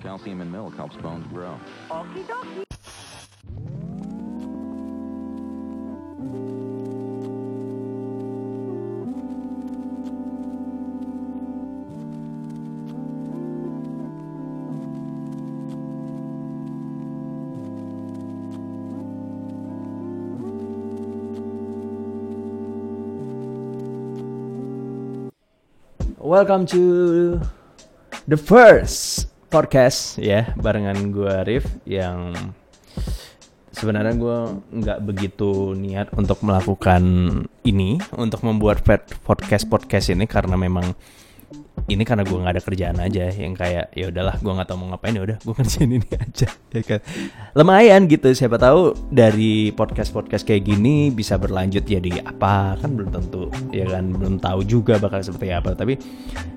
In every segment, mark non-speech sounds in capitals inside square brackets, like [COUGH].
calcium in milk helps bones grow. Okie dokie. Welcome to the first podcast. Ya barengan gue Rif yang sebenarnya gue nggak begitu niat untuk melakukan ini untuk membuat podcast podcast ini karena memang ini karena gue nggak ada kerjaan aja yang kayak ya udahlah gue nggak tahu mau ngapain ya udah gue kerjain [LAUGHS] ini aja ya kan. Lumayan gitu siapa tahu dari podcast podcast kayak gini bisa berlanjut jadi apa kan belum tentu ya kan belum tahu juga bakal seperti apa. Tapi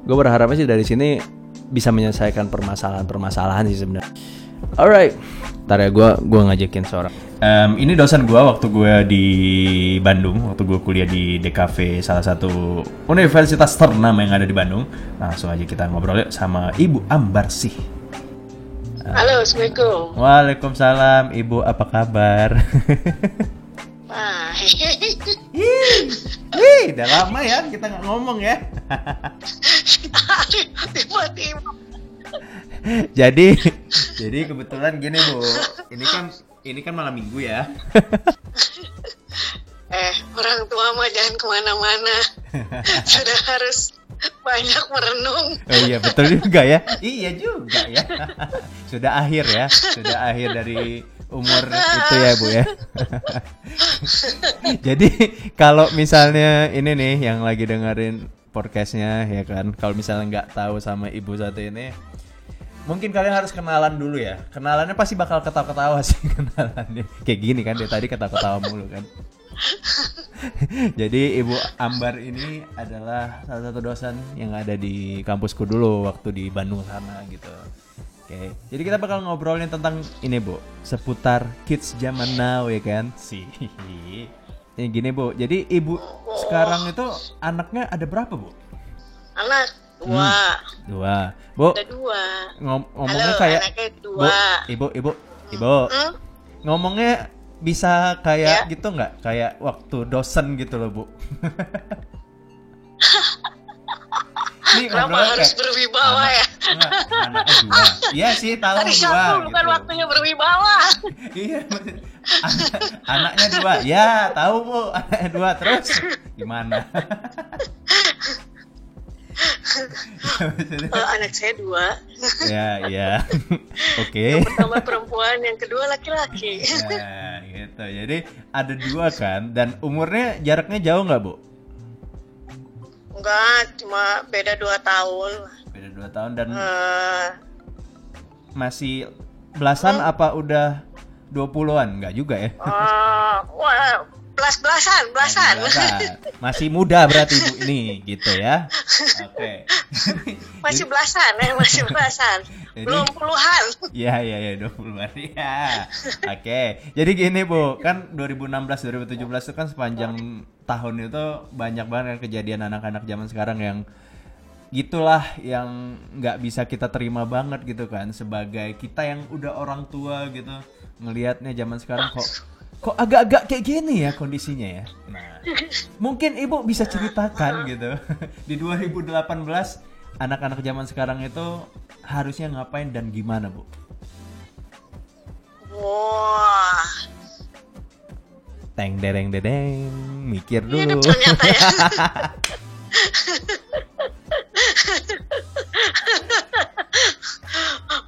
gue berharap sih dari sini bisa menyelesaikan permasalahan-permasalahan sih sebenarnya. Alright. Ntar ya gue gua ngajakin seorang. Em, Ini dosen gue waktu gue di Bandung Waktu gue kuliah di DKV Salah satu universitas ternama yang ada di Bandung. Langsung aja kita ngobrol yuk sama Ibu Ambarsih Halo, Assalamualaikum. Waalaikumsalam. Ibu apa kabar? [LAUGHS] Baik. [LAUGHS] Wih, udah lama ya kita nggak ngomong ya Tiba-tiba. Jadi Jadi kebetulan gini Bu Ini kan ini kan malam minggu ya Eh, orang tua mah jangan ke mana-mana. Sudah harus banyak merenung. Oh iya betul juga ya. Iya juga ya. Sudah akhir ya. Sudah akhir dari umur itu ya Bu ya. [LAUGHS] Jadi kalau misalnya ini nih yang lagi dengerin podcastnya ya kan. Kalau misalnya nggak tahu sama ibu satu ini, mungkin kalian harus kenalan dulu ya. Kenalannya pasti bakal ketawa-ketawa [LAUGHS] sih kenalannya. Kayak gini kan dia tadi ketawa-ketawa mulu kan. [LAUGHS] Jadi Ibu Ambar ini adalah salah satu dosen yang ada di kampusku dulu waktu di Bandung sana gitu. Oke, jadi kita bakal ngobrolin tentang ini Bu, seputar kids zaman now ya kan? Sih. Ini gini Bu, jadi Ibu sekarang itu anaknya ada berapa Bu? Anak dua. Dua. Bu, Ada dua. ngom- ngomongnya Halo, kayak anaknya Bu, dua. Ibu, Ibu, Ibu. Hmm? Ngomongnya bisa kayak Ya. gitu nggak? Kayak waktu dosen gitu loh Bu. [LAUGHS] Nih, Kenapa harus kayak, berwibawa anak- ya? Dua. Iya sih, tahu Hari dua. Sabtu bukan gitu. waktunya berwibawa. [LAUGHS] Iya, anak- anaknya dua. Ya, tahu Bu, anaknya dua. Terus gimana? [LAUGHS] Eh, anak saya dua. ya, ya. [LAUGHS] Oke. Pertama perempuan, yang kedua laki-laki. Nah, gitu. Jadi ada dua kan, dan umurnya jaraknya jauh nggak bu? Enggak, cuma beda dua tahun. Beda dua tahun dan Eh, masih belasan apa udah 20-an? Nggak juga ya? wah, belas-belasan, belasan. Belasan. Masih muda berarti ibu ini, gitu ya? Oke. Masih belasan ya, masih belasan. [LAUGHS] Jadi- Belum puluhan. Iya iya iya 20-an ya. Oke. Jadi gini Bu, kan 2016 2017 itu kan sepanjang tahun itu banyak banget kan kejadian anak-anak zaman sekarang yang gitulah yang nggak bisa kita terima banget gitu kan sebagai kita yang udah orang tua gitu ngelihatnya zaman sekarang kok kok agak-agak kayak gini ya kondisinya ya. Nah, mungkin Ibu bisa ceritakan gitu [LAUGHS] di 2018 anak-anak zaman sekarang itu harusnya ngapain dan gimana, Bu? Wah, Teng dereng dedeng, mikir hidup dulu. ternyata ya. [LAUGHS]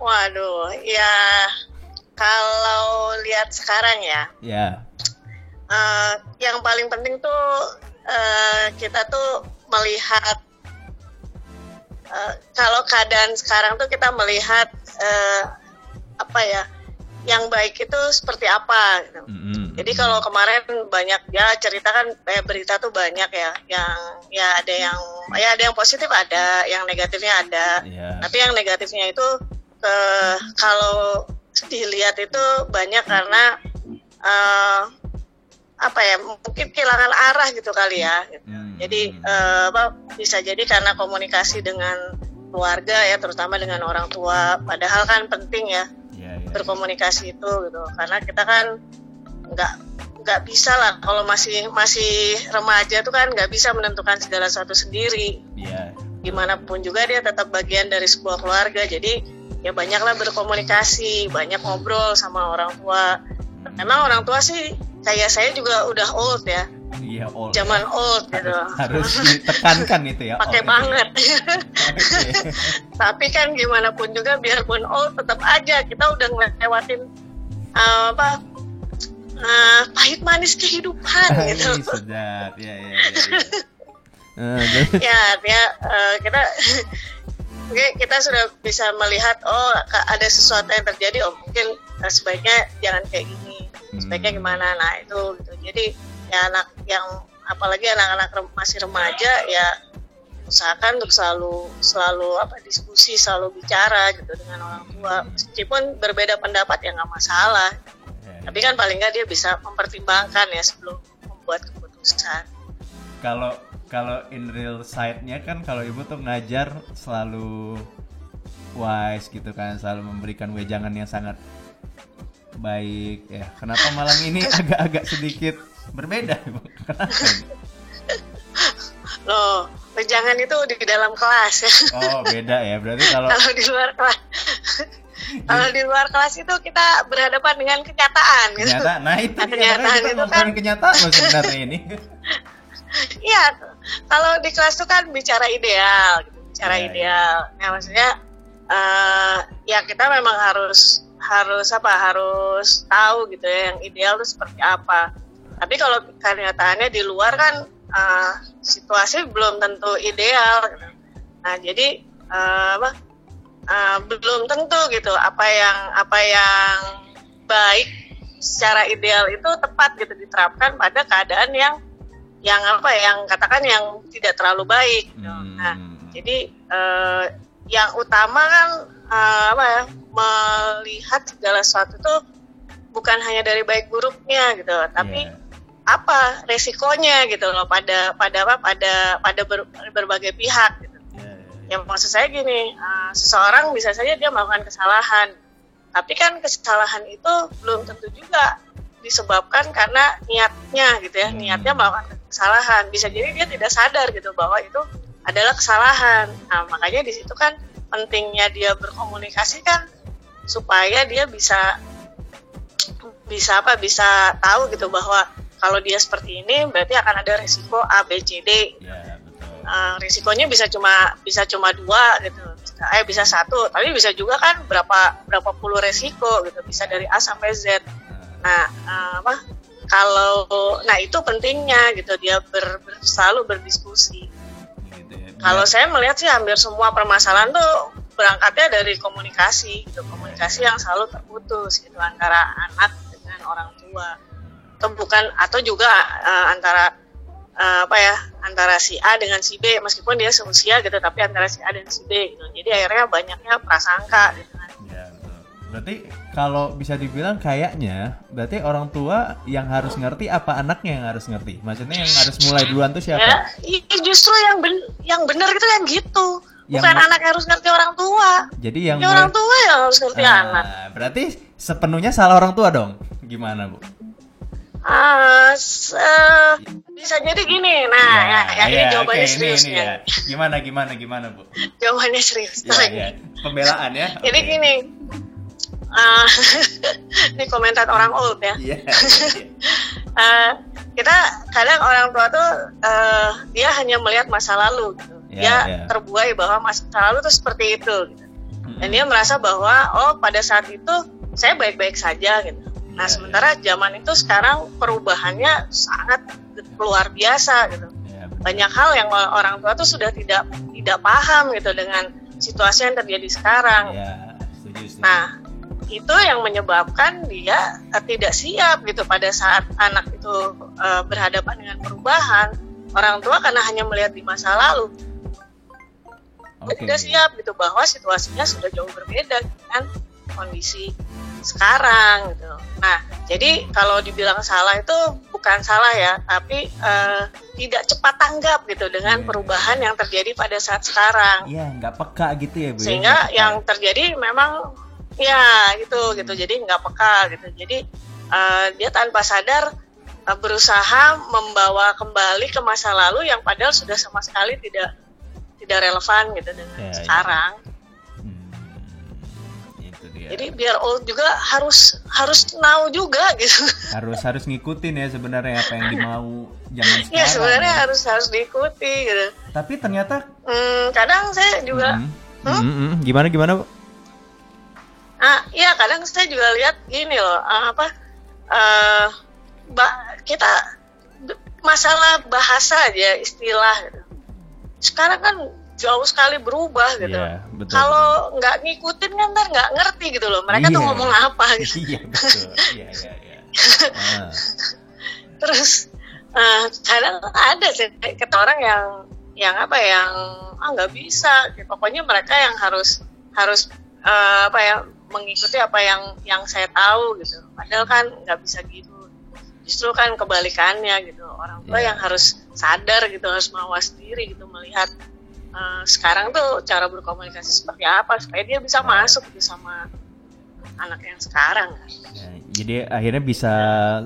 Waduh, ya kalau lihat sekarang ya, ya, eh, yang paling penting tuh eh, kita tuh melihat eh, kalau keadaan sekarang tuh kita melihat eh, apa ya, yang baik itu seperti apa. Gitu. Mm-mm. Jadi kalau kemarin banyak ya cerita kan eh, berita tuh banyak ya, yang ya ada yang ya ada yang positif ada, yang negatifnya ada. ya, Tapi yang negatifnya itu ke kalau dilihat itu banyak karena eh, apa ya mungkin kehilangan arah gitu kali ya. Hmm, Jadi apa bisa jadi karena komunikasi dengan keluarga ya terutama dengan orang tua padahal kan penting ya Iya, iya. berkomunikasi itu gitu karena kita kan nggak nggak bisa lah kalau masih masih remaja tuh kan nggak bisa menentukan segala sesuatu sendiri Iya. gimana pun juga dia tetap bagian dari sebuah keluarga jadi ya banyaklah berkomunikasi banyak ngobrol sama orang tua memang orang tua sih kayak saya juga udah old ya Iya, all. zaman old gitu harus ditekankan itu ya. pakai all. banget Oke. [LAUGHS] tapi kan gimana pun juga biarpun old tetap aja kita udah ngelewatin uh, apa uh, pahit manis kehidupan gitu sedap. Ya, ya, ya. ya. [LAUGHS] Eh, jadi- ya ya uh, kita Oke, kita sudah bisa melihat oh ada sesuatu yang terjadi oh mungkin uh, sebaiknya jangan kayak gini sebaiknya Hmm. gimana? Nah itu gitu. Jadi ya anak yang apalagi anak-anak rem- masih remaja ya usahakan untuk selalu selalu apa diskusi selalu bicara gitu dengan orang tua. Meskipun berbeda pendapat ya nggak masalah. Ya, tapi kan paling nggak dia bisa mempertimbangkan ya sebelum membuat keputusan. Kalau kalau in real side-nya kan kalau ibu tuh ngajar selalu wise gitu kan selalu memberikan wejangan yang sangat baik ya. Kenapa malam ini [LAUGHS] agak-agak sedikit berbeda ibu? Kenapa ini? loh jangan itu di dalam kelas. Ya oh beda ya berarti kalau kalau di luar kelas. Kalau di luar kelas itu kita berhadapan dengan kenyataan gitu. Kenyataan. Nah itu kenyataan kita itu kan- kenyataan sebenarnya ini Iya, kalau di kelas itu kan bicara ideal, gitu. bicara iya. ideal. Nah maksudnya eh ya kita memang harus harus apa harus tahu gitu ya yang ideal itu seperti apa. Tapi kalau kenyataannya di luar kan eh, situasi belum tentu ideal. gitu. Nah jadi eh, apa eh, belum tentu gitu apa yang apa yang baik secara ideal itu tepat gitu diterapkan pada keadaan yang yang apa yang katakan yang tidak terlalu baik. gitu. Hmm. Nah, jadi eh, yang utama kan eh, apa ya melihat segala sesuatu itu bukan hanya dari baik buruknya gitu, tapi Iya. apa resikonya gitu loh pada pada apa pada pada ber- berbagai pihak gitu. Iya, iya. Yang maksud saya gini, eh, seseorang bisa saja dia melakukan kesalahan, tapi kan kesalahan itu belum tentu juga disebabkan karena niatnya gitu ya, Hmm. niatnya melakukan kesalahan. Bisa jadi dia tidak sadar gitu bahwa itu adalah kesalahan. Nah, makanya di situ kan pentingnya dia berkomunikasi kan supaya dia bisa bisa apa bisa tahu gitu bahwa kalau dia seperti ini berarti akan ada resiko A B C D. Betul. Uh, risikonya bisa cuma bisa cuma dua gitu. Bisa, eh bisa satu. Tapi bisa juga kan berapa berapa puluh resiko gitu. Bisa dari A sampai Z. Nah, nah uh, apa kalau nah itu pentingnya gitu dia ber, ber- selalu berdiskusi gitu ya. kalau Biar- saya melihat sih hampir semua permasalahan tuh berangkatnya dari komunikasi gitu komunikasi yang selalu terputus gitu antara anak dengan orang tua atau bukan atau juga uh, antara uh, apa ya antara si A dengan si B meskipun dia seusia gitu tapi antara si A dan si B gitu jadi akhirnya banyaknya prasangka gitu kan. Berarti kalau bisa dibilang kayaknya berarti orang tua yang harus ngerti apa anaknya yang harus ngerti. Maksudnya yang harus mulai duluan tuh ya siapa? i- justru yang ben yang benar gitu kan gitu Yang bukan anak yang harus ngerti orang tua Jadi yang ya orang tua yang harus ngerti Ah, anak berarti sepenuhnya salah orang tua dong. Gimana, Bu? Ah, se- bisa jadi gini. Nah, ya, ya, ini ya, jawabannya oke, serius ini, nih. ya. Gimana gimana gimana, Bu? Jawabannya serius. Ya, ya. Pembelaan ya. Jadi gini. Ah, [LAUGHS] ini komentar orang old ya. Iya, iya, iya. Ah, kita kadang orang tua tuh eh, dia hanya melihat masa lalu gitu. Ya, dia ya. terbuai bahwa masa lalu tuh seperti itu gitu. Dan Mm-mm. dia merasa bahwa oh pada saat itu saya baik-baik saja gitu. Nah, Ya, sementara zaman itu sekarang perubahannya sangat luar biasa gitu. Ya, banyak hal yang orang tua tuh sudah tidak tidak paham gitu dengan situasi yang terjadi sekarang. Ya, setuju, setuju. Nah, itu yang menyebabkan dia eh, tidak siap gitu pada saat anak itu eh, berhadapan dengan perubahan. Orang tua karena hanya melihat di masa lalu, Oke. tidak siap gitu bahwa situasinya sudah jauh berbeda dengan kondisi sekarang gitu. Nah, jadi kalau dibilang salah itu bukan salah ya, tapi eh, tidak cepat tanggap gitu dengan Iya. perubahan yang terjadi pada saat sekarang. Iya, nggak peka gitu ya, Bu. ya? Sehingga yang terjadi memang ya gitu gitu. Jadi nggak peka gitu. Jadi eh, dia tanpa sadar eh, berusaha membawa kembali ke masa lalu yang padahal sudah sama sekali tidak tidak relevan gitu dengan Ya, ya. sekarang. Hmm, itu dia. Jadi biar old juga harus harus now juga [LAUGHS] gitu. harus harus ngikutin ya sebenarnya apa yang dimau zaman sekarang. ya sebenarnya ya. harus harus diikuti gitu. Tapi ternyata Hmm, kadang saya juga Hmm. Hmm, hmm. gimana gimana, Bu? Ah iya kadang saya juga lihat gini loh ah, apa ba- kita masalah bahasa aja istilah gitu. Sekarang kan jauh sekali berubah gitu. Iya, betul. Kalau nggak ngikutin kan ntar nggak ngerti gitu loh. Mereka tuh Iya. ngomong apa [LAUGHS] gitu. Iya, betul. Iya, iya, iya. Ah. [LAUGHS] terus eh, kadang ada sih kata orang yang yang apa yang ah nggak bisa pokoknya mereka yang harus harus eh, apa ya mengikuti apa yang yang saya tahu gitu padahal kan nggak bisa gitu justru kan kebalikannya gitu orang tua Iya. yang harus sadar gitu harus mawas diri gitu melihat eh, sekarang tuh cara berkomunikasi seperti apa supaya dia bisa masuk gitu sama anak yang sekarang kan. Ya, jadi akhirnya bisa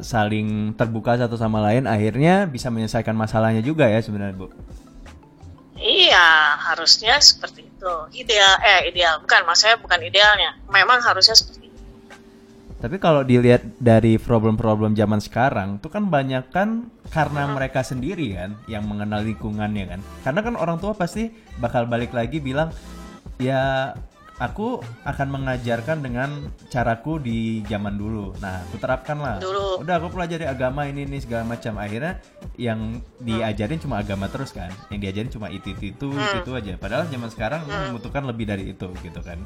saling terbuka satu sama lain, akhirnya bisa menyelesaikan masalahnya juga ya sebenarnya, Bu. Iya, harusnya seperti itu. Ideal, eh ideal, bukan, maksudnya bukan idealnya. Memang harusnya seperti itu. Tapi kalau dilihat dari problem-problem zaman sekarang, itu kan banyak kan karena mereka sendiri kan yang mengenal lingkungannya kan. Karena kan orang tua pasti bakal balik lagi bilang, ya aku akan mengajarkan dengan caraku di zaman dulu. Nah, aku terapkan lah. Dulu. Udah aku pelajari agama ini ini segala macam. Akhirnya yang diajarin cuma agama terus kan. Yang diajarin cuma itu itu itu, itu aja. Padahal zaman sekarang membutuhkan lebih dari itu gitu kan.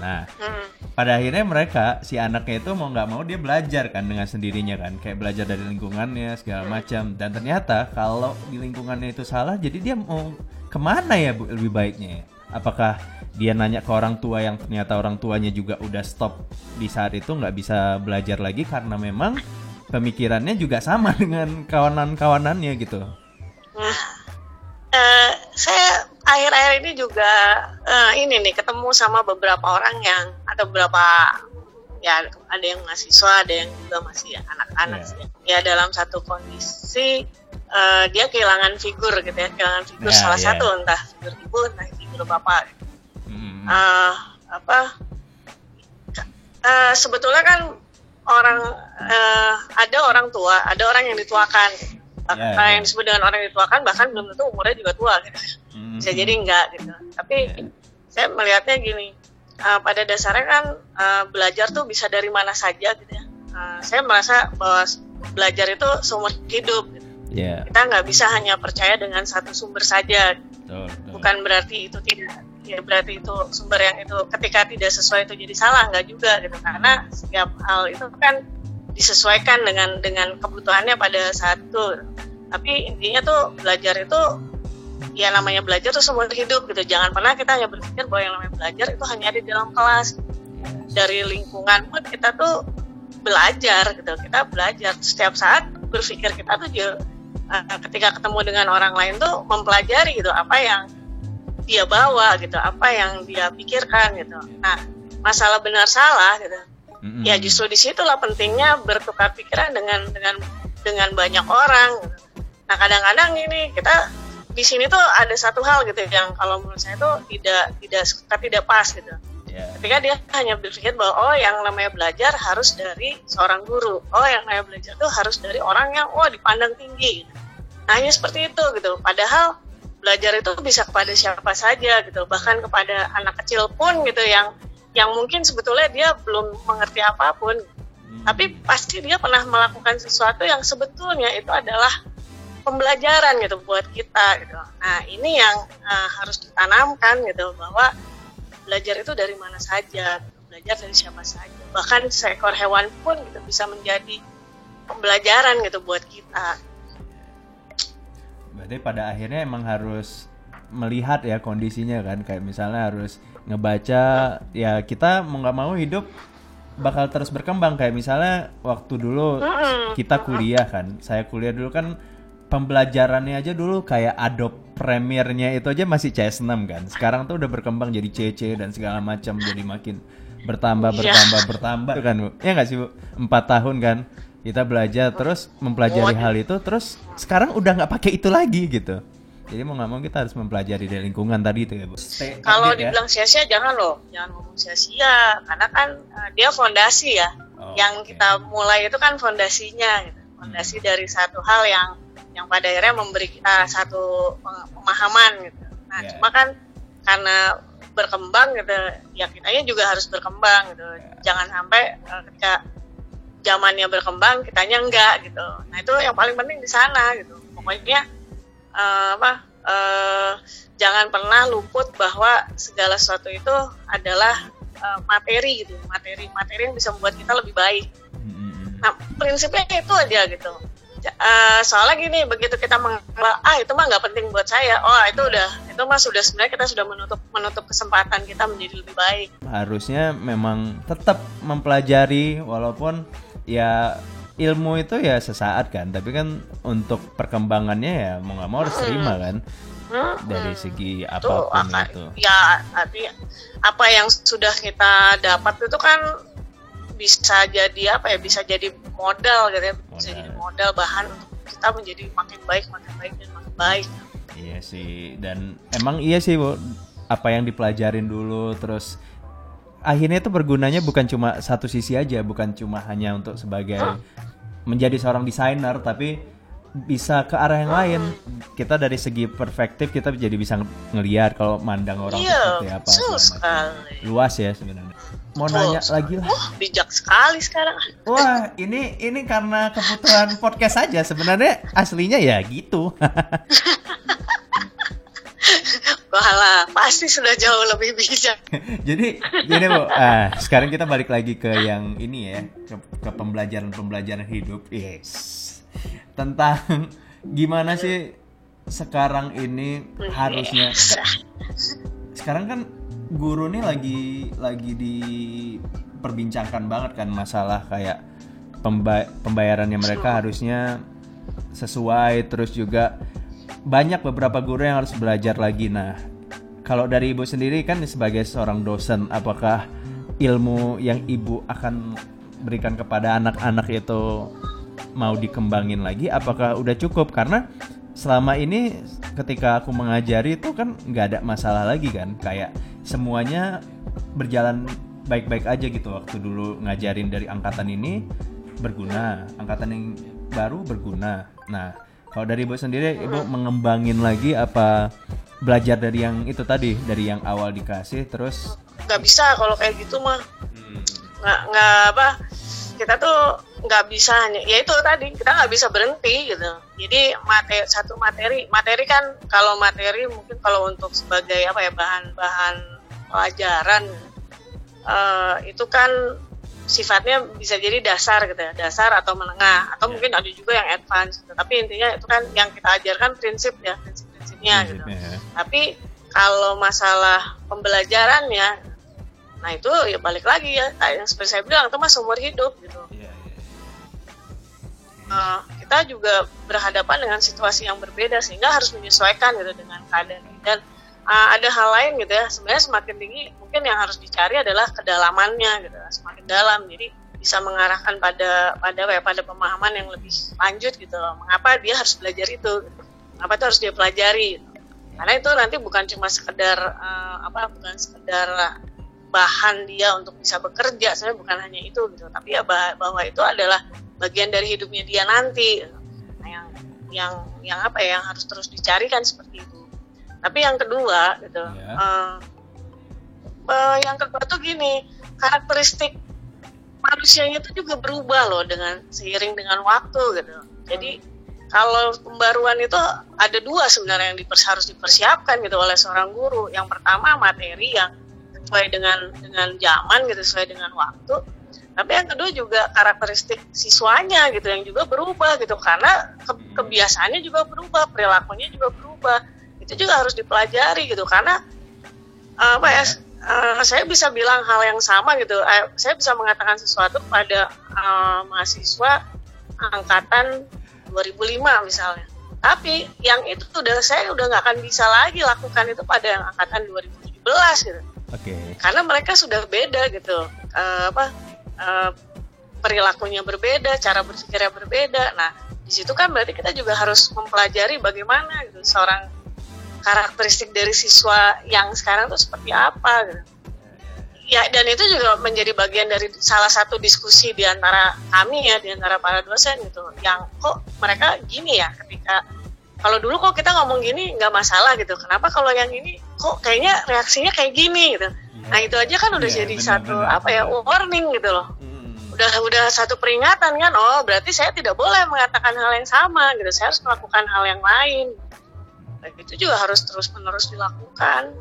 Nah, Hmm. pada akhirnya mereka si anaknya itu mau nggak mau dia belajar kan dengan sendirinya kan kayak belajar dari lingkungannya segala macam dan ternyata kalau di lingkungannya itu salah jadi dia mau ke mana ya bu lebih baiknya ya? Apakah dia nanya ke orang tua yang ternyata orang tuanya juga udah stop di saat itu nggak bisa belajar lagi karena memang pemikirannya juga sama [LAUGHS] dengan kawanan-kawanannya gitu Nah, eh, saya akhir-akhir ini juga eh, ini nih ketemu sama beberapa orang yang atau beberapa ya ada yang mahasiswa, ada yang juga masih anak-anak sih. Ya dalam satu kondisi eh, dia kehilangan figur gitu ya, kehilangan figur Ya, salah ya. satu entah figur ibu entah figur bapak. Hmm. eh apa eh, sebetulnya kan orang eh, ada orang tua, ada orang yang dituakan. Ya, Nah, ya. yang disebut dengan orang yang dituakan bahkan belum tentu umurnya juga tua gitu. Hmm. Bisa jadi enggak gitu. Tapi Ya. saya melihatnya gini, eh, pada dasarnya kan eh, belajar tuh bisa dari mana saja gitu ya. Eh, saya merasa bahwa belajar itu seumur hidup. Gitu. Ya Kita nggak bisa hanya percaya dengan satu sumber saja. Betul, betul. bukan berarti itu tidak ya berarti itu sumber yang itu ketika tidak sesuai itu jadi salah nggak juga gitu. Karena setiap hal itu kan disesuaikan dengan dengan kebutuhannya pada saat itu. Tapi intinya tuh belajar itu ya namanya belajar tuh seumur hidup gitu. Jangan pernah kita hanya berpikir bahwa yang namanya belajar itu hanya ada di dalam kelas. Dari lingkungan pun kita tuh belajar gitu. Kita belajar. Setiap saat berpikir kita tuh eh, ketika ketemu dengan orang lain tuh mempelajari gitu apa yang dia bawa gitu apa yang dia pikirkan gitu nah masalah benar salah gitu Mm-mm. ya justru di situlah pentingnya bertukar pikiran dengan dengan dengan banyak orang gitu. nah kadang-kadang ini kita di sini tuh ada satu hal gitu yang kalau menurut saya tuh tidak tidak tidak pas gitu Ya. ketika dia hanya berpikir bahwa oh yang namanya belajar harus dari seorang guru oh yang namanya belajar tuh harus dari orang yang oh dipandang tinggi nah hanya seperti itu gitu padahal belajar itu bisa kepada siapa saja gitu bahkan kepada anak kecil pun gitu yang yang mungkin sebetulnya dia belum mengerti apa pun Hmm. tapi pasti dia pernah melakukan sesuatu yang sebetulnya itu adalah pembelajaran gitu buat kita gitu. Nah ini yang uh, harus ditanamkan gitu bahwa belajar itu dari mana saja, gitu. belajar dari siapa saja. Bahkan seekor hewan pun gitu bisa menjadi pembelajaran gitu buat kita. Berarti pada akhirnya emang harus melihat ya kondisinya kan. Kayak misalnya harus ngebaca ya kita mau nggak mau hidup bakal terus berkembang. Kayak misalnya waktu dulu kita kuliah kan. Saya kuliah dulu kan pembelajarannya aja dulu kayak Adobe Premiere-nya itu aja masih CS6 kan. Sekarang tuh udah berkembang jadi CC dan segala macam jadi makin bertambah Iya. bertambah bertambah kan bu. Ya nggak sih bu? Empat tahun kan kita belajar terus mempelajari hal itu terus sekarang udah nggak pakai itu lagi gitu jadi mau nggak mau kita harus mempelajari dari lingkungan tadi itu ya bu Kalau ya. dibilang sia-sia jangan loh, jangan ngomong sia-sia karena kan eh, dia fondasi ya. Oh, yang oke. kita mulai itu kan fondasinya, gitu. fondasi dari satu hal yang yang pada akhirnya memberi kita satu pemahaman gitu. Nah, Ya. cuma kan karena berkembang gitu, ya kitanya juga harus berkembang gitu. Jangan sampai eh, ketika zamannya berkembang, kitanya enggak gitu. Nah itu yang paling penting di sana gitu. Pokoknya eh, apa eh, jangan pernah luput bahwa segala sesuatu itu adalah eh, materi gitu. Materi materi yang bisa membuat kita lebih baik. Nah prinsipnya itu aja gitu. Eh, soalnya gini begitu kita menganggap ah itu mah nggak penting buat saya. Oh itu udah itu mah sudah sebenarnya kita sudah menutup menutup kesempatan kita menjadi lebih baik. Harusnya memang tetap mempelajari walaupun ya ilmu itu ya sesaat kan. Tapi kan untuk perkembangannya ya mau nggak mau harus terima kan. Hmm, dari segi itu apa pun akan itu. ya arti apa yang sudah kita dapat itu kan bisa jadi apa ya bisa jadi modal gitu ya. Bisa Modal. jadi modal bahan untuk kita menjadi makin baik makin baik dan makin baik. Iya sih dan emang iya sih bu. Apa yang dipelajarin dulu terus akhirnya itu bergunanya bukan cuma satu sisi aja bukan cuma hanya untuk sebagai menjadi seorang desainer tapi bisa ke arah yang lain. Kita dari segi perspektif kita jadi bisa ng- ngelihat kalau mandang orang iya seperti apa sekali. Luas ya sebenarnya. Mau Betul nanya sekali. lagi lah. Wah bijak sekali sekarang. Wah ini ini karena kebutuhan podcast saja sebenarnya aslinya ya gitu [LAUGHS] Walah, pasti sudah jauh lebih bijak. [LAUGHS] jadi gini bu ah, sekarang kita balik lagi ke yang ini ya ke, ke pembelajaran pembelajaran hidup. Yes. Tentang gimana sih sekarang ini harusnya. Sekarang kan guru nih lagi lagi diperbincangkan banget kan masalah kayak pemba- pembayarannya mereka harusnya sesuai terus juga banyak beberapa guru yang harus belajar lagi. Nah kalau dari ibu sendiri kan sebagai seorang dosen apakah ilmu yang ibu akan berikan kepada anak-anak itu mau dikembangin lagi? Apakah udah cukup? Karena selama ini ketika aku mengajari itu kan nggak ada masalah lagi kan. Kayak semuanya berjalan baik-baik aja gitu. Waktu dulu ngajarin dari angkatan ini berguna angkatan yang baru berguna. Nah kalau dari ibu sendiri ibu mengembangin lagi apa belajar dari yang itu tadi dari yang awal dikasih terus Nggak bisa kalau kayak gitu mah. Nggak, nggak apa, kita tuh nggak bisa hanya, ya itu tadi, kita nggak bisa berhenti gitu. Jadi materi, satu materi, materi kan kalau materi mungkin kalau untuk sebagai apa ya, bahan-bahan pelajaran, eh, itu kan sifatnya bisa jadi dasar gitu ya, dasar atau menengah, atau Ya. mungkin ada juga yang advance gitu. Tapi intinya itu kan yang kita ajarkan prinsip ya, prinsip-prinsipnya gitu. prinsipnya ya. Tapi kalau masalah pembelajarannya, nah itu ya balik lagi ya, yang seperti saya bilang itu mah seumur hidup gitu. Iya, iya. Eh, kita juga berhadapan dengan situasi yang berbeda sehingga harus menyesuaikan gitu dengan keadaan dan eh, ada hal lain gitu ya. Sebenarnya semakin tinggi mungkin yang harus dicari adalah kedalamannya gitu. Semakin dalam jadi bisa mengarahkan pada pada apa ya, pada pemahaman yang lebih lanjut gitu loh. Mengapa dia harus belajar itu gitu. mengapa itu harus dia pelajari? Gitu. karena itu nanti bukan cuma sekedar eh, apa bukan sekedar bahan dia untuk bisa bekerja sebenarnya bukan hanya itu gitu. Tapi ya bah- bahwa itu adalah bagian dari hidupnya dia nanti. Nah, yang yang yang apa ya yang harus terus dicari kan seperti itu tapi yang kedua gitu. Ya. eh, eh, yang kedua tuh gini karakteristik manusianya itu juga berubah loh dengan seiring dengan waktu gitu. Jadi kalau pembaruan itu ada dua sebenarnya yang dipers- harus dipersiapkan gitu oleh seorang guru. Yang pertama materi yang sesuai dengan dengan zaman gitu sesuai dengan waktu. Tapi yang kedua juga karakteristik siswanya gitu yang juga berubah gitu. Karena ke- kebiasaannya juga berubah perilakunya juga berubah itu juga harus dipelajari gitu karena eh, apa ya uh, saya bisa bilang hal yang sama gitu. Uh, saya bisa mengatakan sesuatu pada uh, mahasiswa angkatan 2005 misalnya. Tapi yang itu udah saya udah nggak akan bisa lagi lakukan itu pada yang angkatan 2017 gitu. Okay. Karena mereka sudah beda gitu. Uh, apa uh, perilakunya berbeda, cara berpikirnya berbeda. Nah, di situ kan berarti kita juga harus mempelajari bagaimana gitu seorang karakteristik dari siswa yang sekarang tuh seperti apa gitu. Ya dan itu juga menjadi bagian dari salah satu diskusi di antara kami ya di antara para dosen gitu. Yang kok mereka gini ya ketika kalau dulu kok kita ngomong gini nggak masalah gitu. Kenapa kalau yang ini kok kayaknya reaksinya kayak gini gitu. Ya. nah itu aja kan udah ya, jadi benar, satu benar, apa ya warning gitu loh. Hmm. udah udah satu peringatan kan oh berarti saya tidak boleh mengatakan hal yang sama gitu. Saya harus melakukan hal yang lain itu juga harus terus menerus dilakukan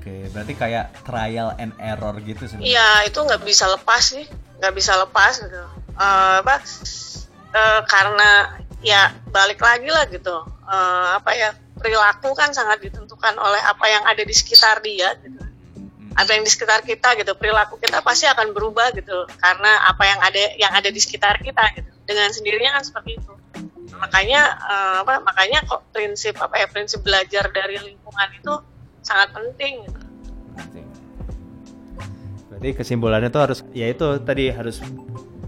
Oke, berarti kayak trial and error gitu sebenarnya. Iya, itu nggak bisa lepas sih, nggak bisa lepas gitu. Uh, apa? Uh, karena ya balik lagi lah gitu. Uh, apa ya perilaku kan sangat ditentukan oleh apa yang ada di sekitar dia gitu. Apa yang di sekitar kita gitu, perilaku kita pasti akan berubah gitu karena apa yang ada yang ada di sekitar kita gitu. Dengan sendirinya kan seperti itu. Makanya uh, apa? Makanya kok prinsip apa ya prinsip belajar dari lingkungan itu sangat penting penting. Berarti kesimpulannya tuh harus ya itu tadi harus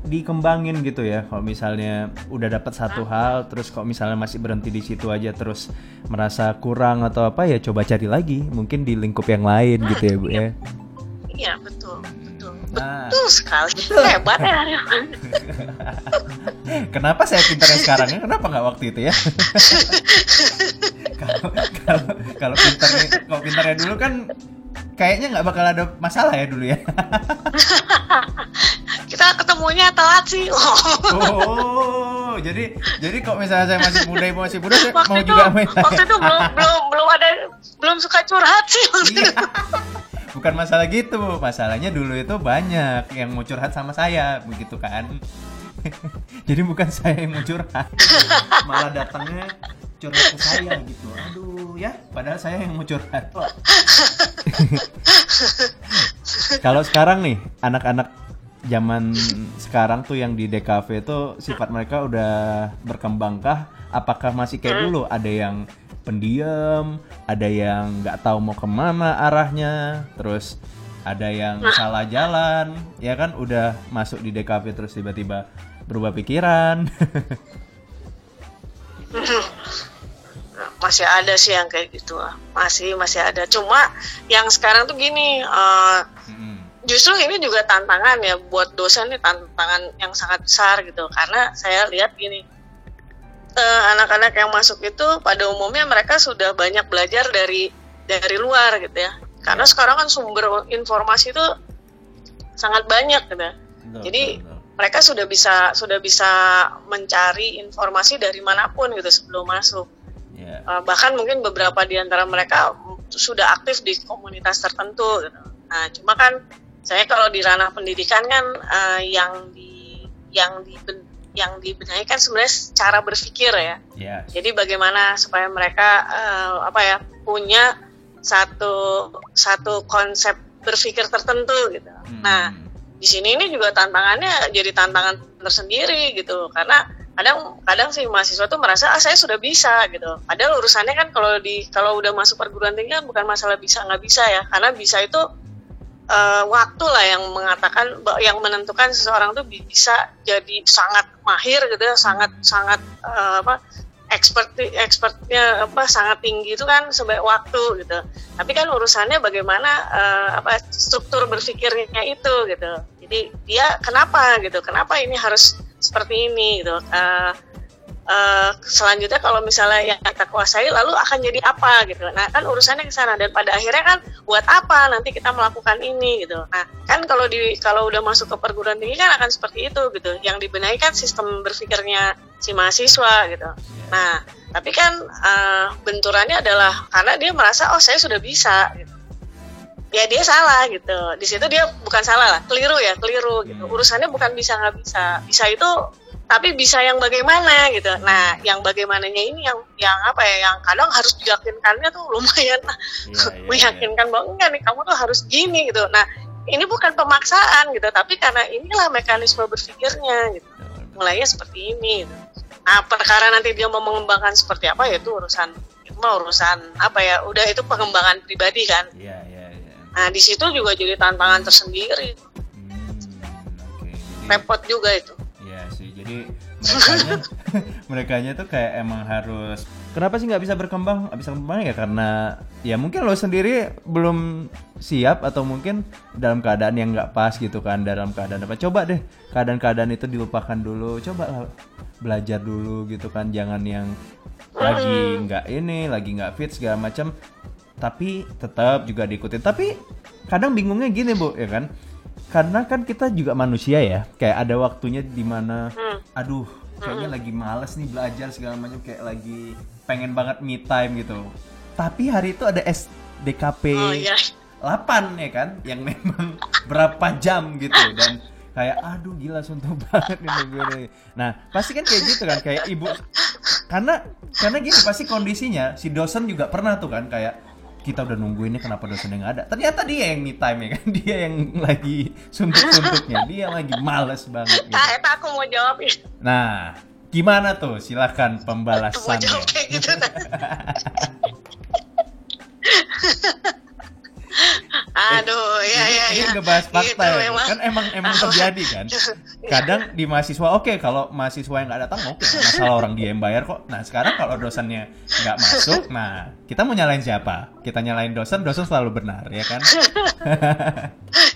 dikembangin gitu ya. Kalau misalnya udah dapat satu hal terus kok misalnya masih berhenti di situ aja terus merasa kurang atau apa ya coba cari lagi. Mungkin di lingkup yang lain nah, gitu ya bu iya. ya. iya. Betul betul nah, betul sekali. Betul. hebat ya [LAUGHS] kenapa saya pintarnya sekarang ya? Kenapa nggak waktu itu ya? [LAUGHS] Kalau kalau kalau pintarnya kalau pintarnya dulu kan kayaknya nggak bakal ada masalah ya dulu ya. [LAUGHS] Kita ketemunya telat sih. Oh jadi jadi kok misalnya saya masih muda masih muda saya waktu mau itu, juga main. waktu itu belum belum belum ada belum suka curhat sih. Iya. Bukan masalah gitu masalahnya dulu itu banyak yang mau curhat sama saya begitu kan. [LAUGHS] Jadi bukan saya yang mau curhat. [LAUGHS] Malah datangnya curhat ke saya gitu. Aduh ya. Padahal saya yang mau curhat. [LAUGHS] Kalau sekarang nih anak-anak zaman sekarang tuh yang di DKV itu sifat mereka udah berkembangkah apakah masih kayak dulu? Ada yang pendiam ada yang nggak tahu mau ke mana arahnya terus ada yang nah. salah jalan ya kan? Udah masuk di DKV terus tiba-tiba berubah pikiran. [LAUGHS] Masih ada sih yang kayak gitu masih masih ada. Cuma yang sekarang tuh gini uh, justru ini juga tantangan ya buat dosen nih tantangan yang sangat besar gitu. Karena saya lihat gini uh, anak-anak yang masuk itu pada umumnya mereka sudah banyak belajar dari dari luar gitu ya karena sekarang kan sumber informasi itu sangat banyak gitu ya. jadi mereka sudah bisa sudah bisa mencari informasi dari mana pun gitu sebelum masuk Yeah. Uh, bahkan mungkin beberapa di antara mereka sudah aktif di komunitas tertentu. Gitu. Nah, cuma kan saya kalau di ranah pendidikan kan uh, yang di yang di yang dibenahi kan sebenarnya cara berpikir ya. Yeah. Jadi bagaimana supaya mereka uh, apa ya punya satu satu konsep berpikir tertentu gitu. Hmm. Nah, di sini ini juga tantangannya jadi tantangan tersendiri gitu karena kadang kadang sih mahasiswa tuh merasa ah saya sudah bisa gitu padahal urusannya kan kalau di kalau udah masuk perguruan tinggi kan bukan masalah bisa nggak bisa ya karena bisa itu uh, waktu lah yang mengatakan yang menentukan seseorang tuh bisa jadi sangat mahir gitu ya sangat sangat uh, apa expert expertnya apa sangat tinggi itu kan sebaik waktu gitu. Tapi kan urusannya bagaimana uh, apa struktur berpikirnya itu gitu. Jadi dia kenapa gitu kenapa ini harus seperti ini gitu. Uh, uh, selanjutnya kalau misalnya yang kita kuasai lalu akan jadi apa gitu. Nah kan urusannya ke sana dan pada akhirnya kan buat apa nanti kita melakukan ini gitu. Nah kan kalau di kalau udah masuk ke perguruan tinggi kan akan seperti itu gitu. Yang dibenahi kan sistem berpikirnya si mahasiswa gitu. Nah tapi kan uh, benturannya adalah karena dia merasa oh saya sudah bisa gitu ya dia salah gitu di situ dia bukan salah lah keliru ya keliru gitu hmm. urusannya bukan bisa nggak bisa bisa itu tapi bisa yang bagaimana gitu. Nah yang bagaimananya ini yang yang apa ya yang kadang harus diyakinkannya tuh lumayan Iya, [LAUGHS] iya, meyakinkan bahwa enggak nih kamu tuh harus gini gitu. Nah ini bukan pemaksaan gitu tapi karena inilah mekanisme berpikirnya gitu. Mulainya seperti ini gitu. nah perkara nanti dia mau mengembangkan seperti apa ya itu urusan itu mah urusan apa ya udah itu pengembangan pribadi kan. Iya, iya, iya. nah di situ juga jadi tantangan tersendiri. Hmm. Jadi- repot juga itu. Iya jadi merekanya, [LAUGHS] merekanya tuh kayak emang harus Kenapa sih nggak bisa berkembang? Nggak bisa berkembang ya karena ya mungkin lo sendiri belum siap atau mungkin dalam keadaan yang nggak pas gitu kan dalam keadaan apa? Coba deh keadaan-keadaan itu dilupakan dulu, coba belajar dulu gitu kan, jangan yang lagi nggak ini, lagi nggak fit segala macam, tapi tetap juga diikutin. Tapi kadang bingungnya gini bu, ya kan? Karena kan kita juga manusia ya, kayak ada waktunya di mana, Hmm. aduh, kayaknya lagi males nih belajar segala macam, kayak lagi pengen banget me time gitu. Tapi hari itu ada SDKP oh iya 8 ya kan, yang memang [LAUGHS] berapa jam gitu dan kayak aduh gila suntuk banget nih gue. Nah pasti kan kayak gitu kan kayak ibu karena karena gini pasti kondisinya si dosen juga pernah tuh kan kayak kita udah nungguinnya kenapa dosennya nggak ada? Ternyata dia yang me time ya kan [LAUGHS] dia yang lagi suntuk-suntuknya. Dia yang lagi males banget gitu. nah aku mau jawab ya. Nah gimana tuh? Silakan mau pembalasannya. jawab gitu nah. [LAUGHS] aduh ya ya ini ya ngebahas fakta Gitu ya. memang. kan emang emang terjadi kan. Kadang di mahasiswa oke kalau mahasiswa yang nggak datang oke nggak masalah orang dia yang bayar kok. Nah sekarang kalau dosennya nggak masuk nah kita mau nyalain siapa? Kita nyalain dosen dosen selalu benar ya kan? [LAUGHS]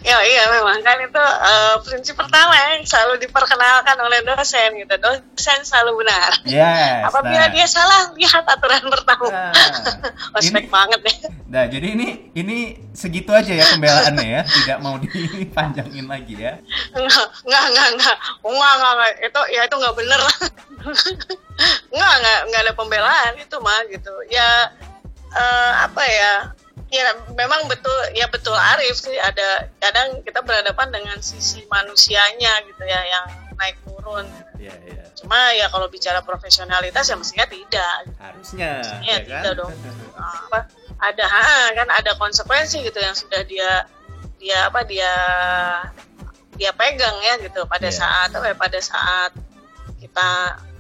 Ya iya memang. Kan itu eh, prinsip pertama yang selalu diperkenalkan oleh dosen gitu. Dosen selalu benar. Yes apabila nah. dia salah lihat aturan pertama Nah, [LAUGHS] ospek banget ya nah jadi ini ini segitu aja ya pembelaannya ya tidak mau dipanjangin lagi ya. Enggak enggak enggak enggak. Enggak enggak, enggak. itu ya itu enggak bener. [LAUGHS] Enggak enggak enggak ada pembelaan itu mah gitu. Ya eh, apa ya? Ya memang betul ya betul Arif sih. Ada kadang kita berhadapan dengan sisi manusianya gitu ya yang naik turun. Iya, iya. cuma ya kalau bicara profesionalitas ya mestinya tidak. Harusnya ya, ya kan? tidak dong. [LAUGHS] Apa ada ha, kan ada konsekuensi gitu yang sudah dia dia apa dia dia pegang ya gitu pada Iya. saat apa ya, pada saat kita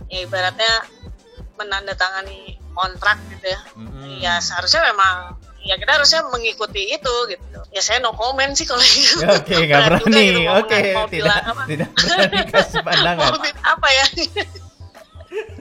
ya ibaratnya menandatangani kontrak gitu ya Mm-mm. ya seharusnya memang ya kita harusnya mengikuti itu gitu ya saya no comment sih kalau itu Ya, Oke, nggak Berat juga berani. gitu Oke, mau tidak bilang apa. tidak berani kasih pandangan. [LAUGHS] mau apa ya [LAUGHS]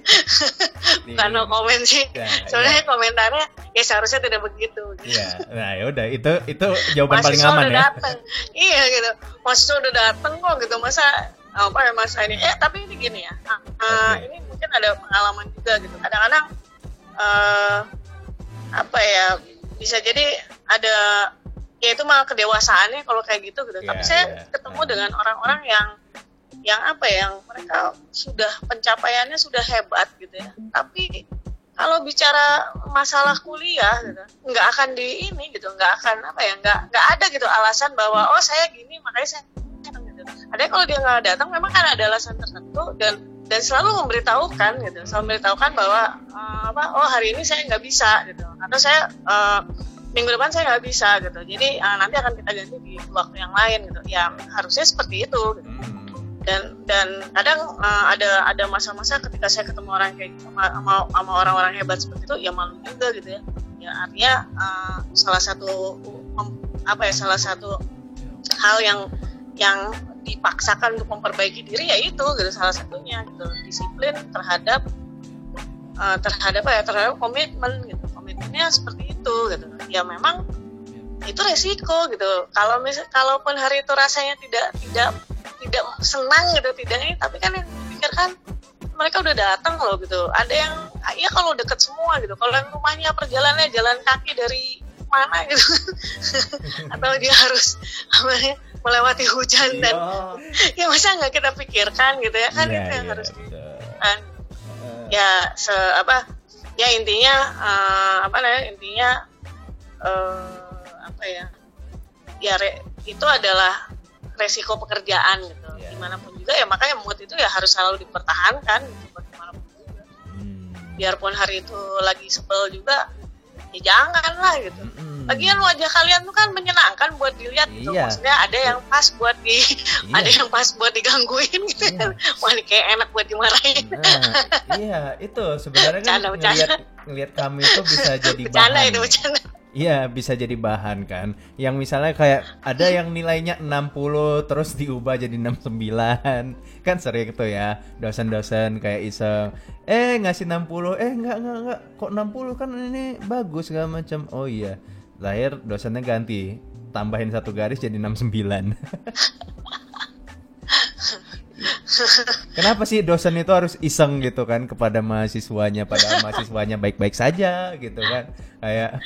[LAUGHS] bukan no comment sih Ya, sebenarnya ya. komentarnya ya seharusnya tidak begitu gitu. Iya, nah ya udah itu itu jawaban paling aman udah ya. datang iya gitu mahasiswa udah datang kok gitu masa apa ya masa ini eh tapi ini gini ya ah, ah, Oke. ini mungkin ada pengalaman juga gitu kadang-kadang eh apa ya bisa jadi ada ya itu malah kedewasaannya kalau kayak gitu gitu Iya, tapi saya iya. ketemu Ah. dengan orang-orang yang yang apa ya yang mereka sudah pencapaiannya sudah hebat gitu ya. Tapi kalau bicara masalah kuliah gitu nggak akan di ini gitu nggak akan apa ya nggak nggak ada gitu alasan bahwa oh saya gini makanya saya gitu. Ada kalau dia nggak datang memang kan ada alasan tertentu dan dan selalu memberitahukan gitu selalu memberitahukan bahwa eh, apa oh hari ini saya nggak bisa gitu atau saya eh, minggu depan saya nggak bisa gitu. Jadi eh, nanti akan kita ganti di waktu yang lain gitu. Ya harusnya seperti itu gitu. Hmm. Dan dan kadang uh, ada ada masa-masa ketika saya ketemu orang kayak gitu sama sama- orang-orang hebat seperti itu ya malu juga gitu ya. Ya artinya uh, salah satu mem- apa ya salah satu hal yang yang dipaksakan untuk memperbaiki diri ya itu gitu salah satunya gitu. Disiplin terhadap uh, terhadap ya terhadap komitmen gitu. Komitmennya seperti itu gitu. Ya memang itu resiko gitu. Kalau misal kalaupun hari itu rasanya tidak tidak tidak senang gitu tidak ini tapi kan yang dipikirkan mereka udah datang loh gitu. Ada yang ya kalau deket semua gitu kalau yang rumahnya perjalanannya jalan kaki dari mana gitu. [LAUGHS] Atau dia harus apa ya, melewati hujan dan [LAUGHS] ya masa nggak kita pikirkan gitu ya kan? Iya, itu yang iya, harus dipikirkan. Eh, ya se apa ya intinya eh, apa namanya intinya eh, apa ya ya re- itu adalah resiko pekerjaan gitu Iya. di mana pun juga ya makanya mood itu ya harus selalu dipertahankan gitu bagaimanapun juga. Hmm. biarpun hari itu lagi sebel juga ya jangan lah gitu Mm-mm. Lagian wajah kalian tuh kan menyenangkan buat dilihat gitu. Iya. Maksudnya ada yang pas buat di Iya. ada yang pas buat digangguin gitu. Iya. Wah, ini kayak enak buat dimarahin. Nah, iya itu sebenarnya kan Bercanda, ngelihat ngelihat kami itu bisa [LAUGHS] jadi Bercanda bahan. itu bercanda. Iya, bisa jadi bahan kan. Yang misalnya kayak ada yang nilainya 60 terus diubah jadi 69. Kan sering tuh ya, dosen-dosen kayak iseng, eh ngasih 60, eh enggak enggak enggak, kok 60 kan ini bagus segala macam. Oh iya. Lahir dosennya ganti, tambahin satu garis jadi 69. [LAUGHS] [LAUGHS] Kenapa sih dosen itu harus iseng gitu kan kepada mahasiswanya padahal [LAUGHS] mahasiswanya baik-baik saja gitu kan? Kayak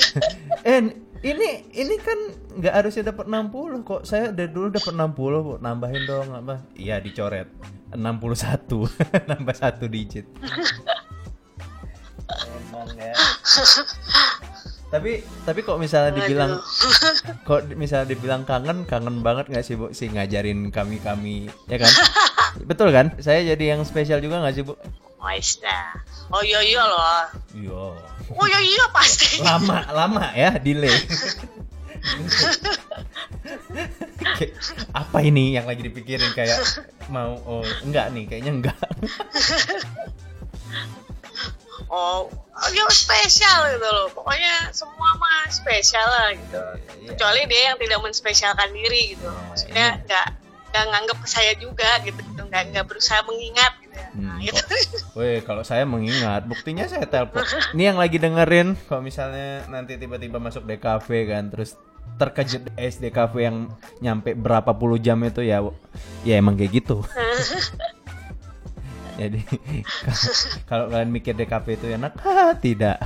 [LAUGHS] eh ini ini kan nggak harusnya dapat 60 kok. Saya dari dulu dapat 60 kok nambahin dong apa? Iya dicoret. 61 nambah satu digit. Emang ya tapi tapi kok misalnya dibilang [LAUGHS] kok misalnya dibilang kangen kangen banget nggak sih bu? Sih ngajarin kami kami ya kan? [LAUGHS] Betul kan? Saya jadi yang spesial juga nggak sih bu? Oh, iya. Oh iya iya loh. iya. Oh iya iya pasti. lama lama ya delay. Apa ini yang lagi dipikirin? Kayak mau oh enggak nih kayaknya enggak [LAUGHS] Oh, oh dia spesial gitu loh. Pokoknya semua mah spesial lah gitu. Iya. Kecuali dia yang tidak menspesialkan diri gitu. Nah, Maksudnya ini. nggak nggak nganggap ke saya juga gitu. Nggak nggak berusaha mengingat gitu. ya. Nah, Hmm, gitu. [LAUGHS] Weh, kalau saya mengingat, buktinya saya telepon. Ini yang lagi dengerin, kalau misalnya nanti tiba-tiba masuk DKV kan, terus terkejut SDKV yang nyampe berapa puluh jam itu ya, ya emang kayak gitu. [LAUGHS] Jadi [LAUGHS] kalau kalian mikir DKV itu enak, ah, tidak.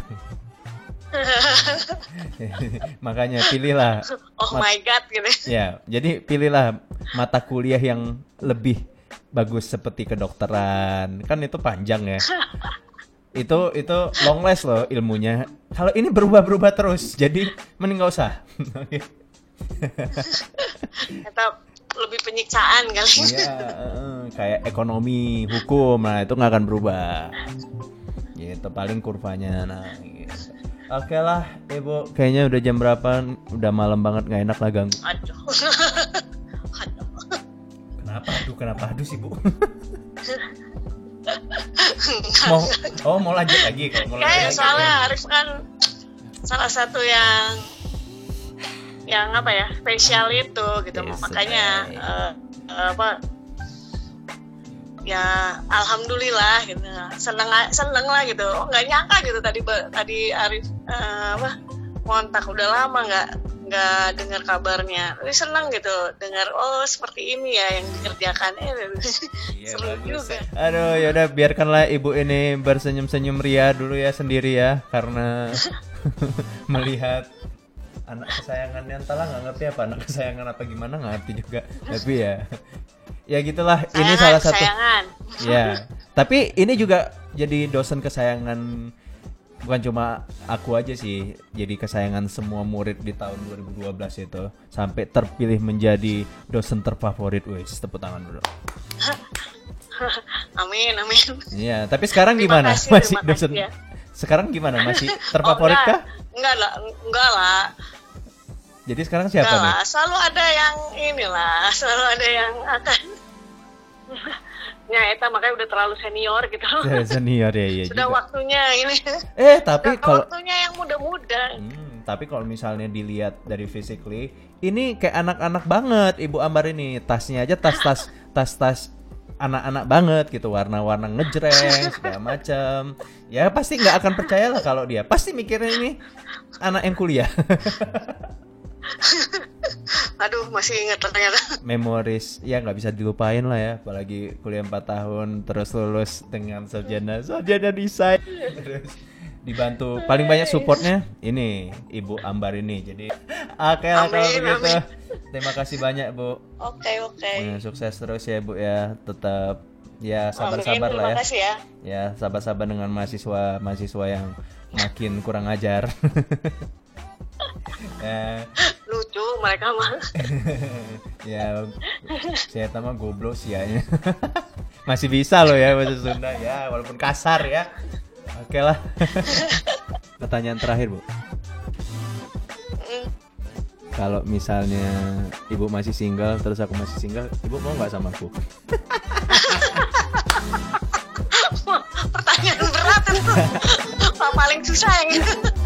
[LAUGHS] Makanya pilihlah Oh my god gitu. Ya, jadi pilihlah mata kuliah yang lebih bagus seperti kedokteran. Kan itu panjang ya. [LAUGHS] Itu itu long last loh ilmunya. Kalau ini berubah-berubah terus, jadi mending nggak usah. Oke. Lebih penyiksaan kali. Iya, kayak ekonomi, hukum, nah itu nggak akan berubah. Gitu paling kurvanya. Nah, gitu. Oke lah, ibu. Kayaknya udah jam berapa? Udah malam banget, nggak enak lah ganggu. Aduh. [LAUGHS] Aduh. Kenapa? Aduh, kenapa? Aduh sih bu. mau oh mau lanjut lagi kalau mau lanjut Kayak lagi. soalnya Arif kan salah satu yang yang apa ya spesial itu gitu. Yes, makanya eh, apa ya alhamdulillah gitu. Seneng seneng lah gitu. Oh, nggak nyangka gitu tadi tadi Arif eh, apa kontak udah lama nggak nggak dengar kabarnya. Tapi seneng gitu dengar oh seperti ini ya yang dikerjakan. Eh [LAUGHS] [LAUGHS] Iya, seru bagus. juga. Aduh, yaudah biarkanlah ibu ini bersenyum-senyum ria dulu ya sendiri ya, karena [LAUGHS] melihat anak kesayangannya entahlah nggak ngerti apa anak kesayangan apa gimana nggak ngerti juga, tapi ya, ya gitulah. Ini Sayangan, salah satu. sayangan. Ya, tapi ini juga jadi dosen kesayangan bukan cuma aku aja sih, jadi kesayangan semua murid di tahun 2012 itu sampai terpilih menjadi dosen terfavorit. Wih, tepuk tangan dulu. [LAUGHS] amin amin Iya, tapi sekarang Terima gimana? kasih, masih dosen. ya. Sekarang gimana? Masih [LAUGHS] terfavorit Oh, kah? Enggak lah, enggak lah. Jadi sekarang siapa Enggak nih? lah, selalu ada yang inilah, [LAUGHS] selalu ada yang akan [LAUGHS] Ya, eta makanya udah terlalu senior gitu. [LAUGHS] Ya, Senior ya, iya Sudah juga. waktunya ini. Eh, tapi Sudah kalau waktunya yang muda-muda. Hmm, tapi kalau misalnya dilihat dari physically, ini kayak anak-anak banget Ibu Ambar ini. Tasnya aja tas-tas tas-tas anak-anak banget gitu, warna-warna ngejreng segala macam. Ya pasti nggak akan percaya lah kalau dia. Pasti mikirnya ini anak yang kuliah. [LAUGHS] Aduh, masih ingat ternyata. [LAUGHS] Memoris ya nggak bisa dilupain lah ya, apalagi kuliah 4 tahun terus lulus dengan sarjana sarjana desain. Terus dibantu paling banyak supportnya ini Ibu Ambar ini. Jadi oke lah kalau begitu. amin. Terima kasih banyak Bu. Oke, oke. Ya, sukses terus ya Bu ya. Tetap ya sabar-sabar lah ya. Kasih ya. Ya sabar-sabar dengan mahasiswa mahasiswa yang makin kurang ajar. [LAUGHS] [LAUGHS] ya, Lucu mereka mah. [LAUGHS] Ya saya mah goblok sih ya. [LAUGHS] Masih bisa loh ya bahasa Sunda ya walaupun kasar ya. Oke lah. Pertanyaan terakhir bu. Mm, kalau misalnya ibu masih single terus aku masih single ibu mau nggak sama aku? Pertanyaan berat itu. Paling susah yang itu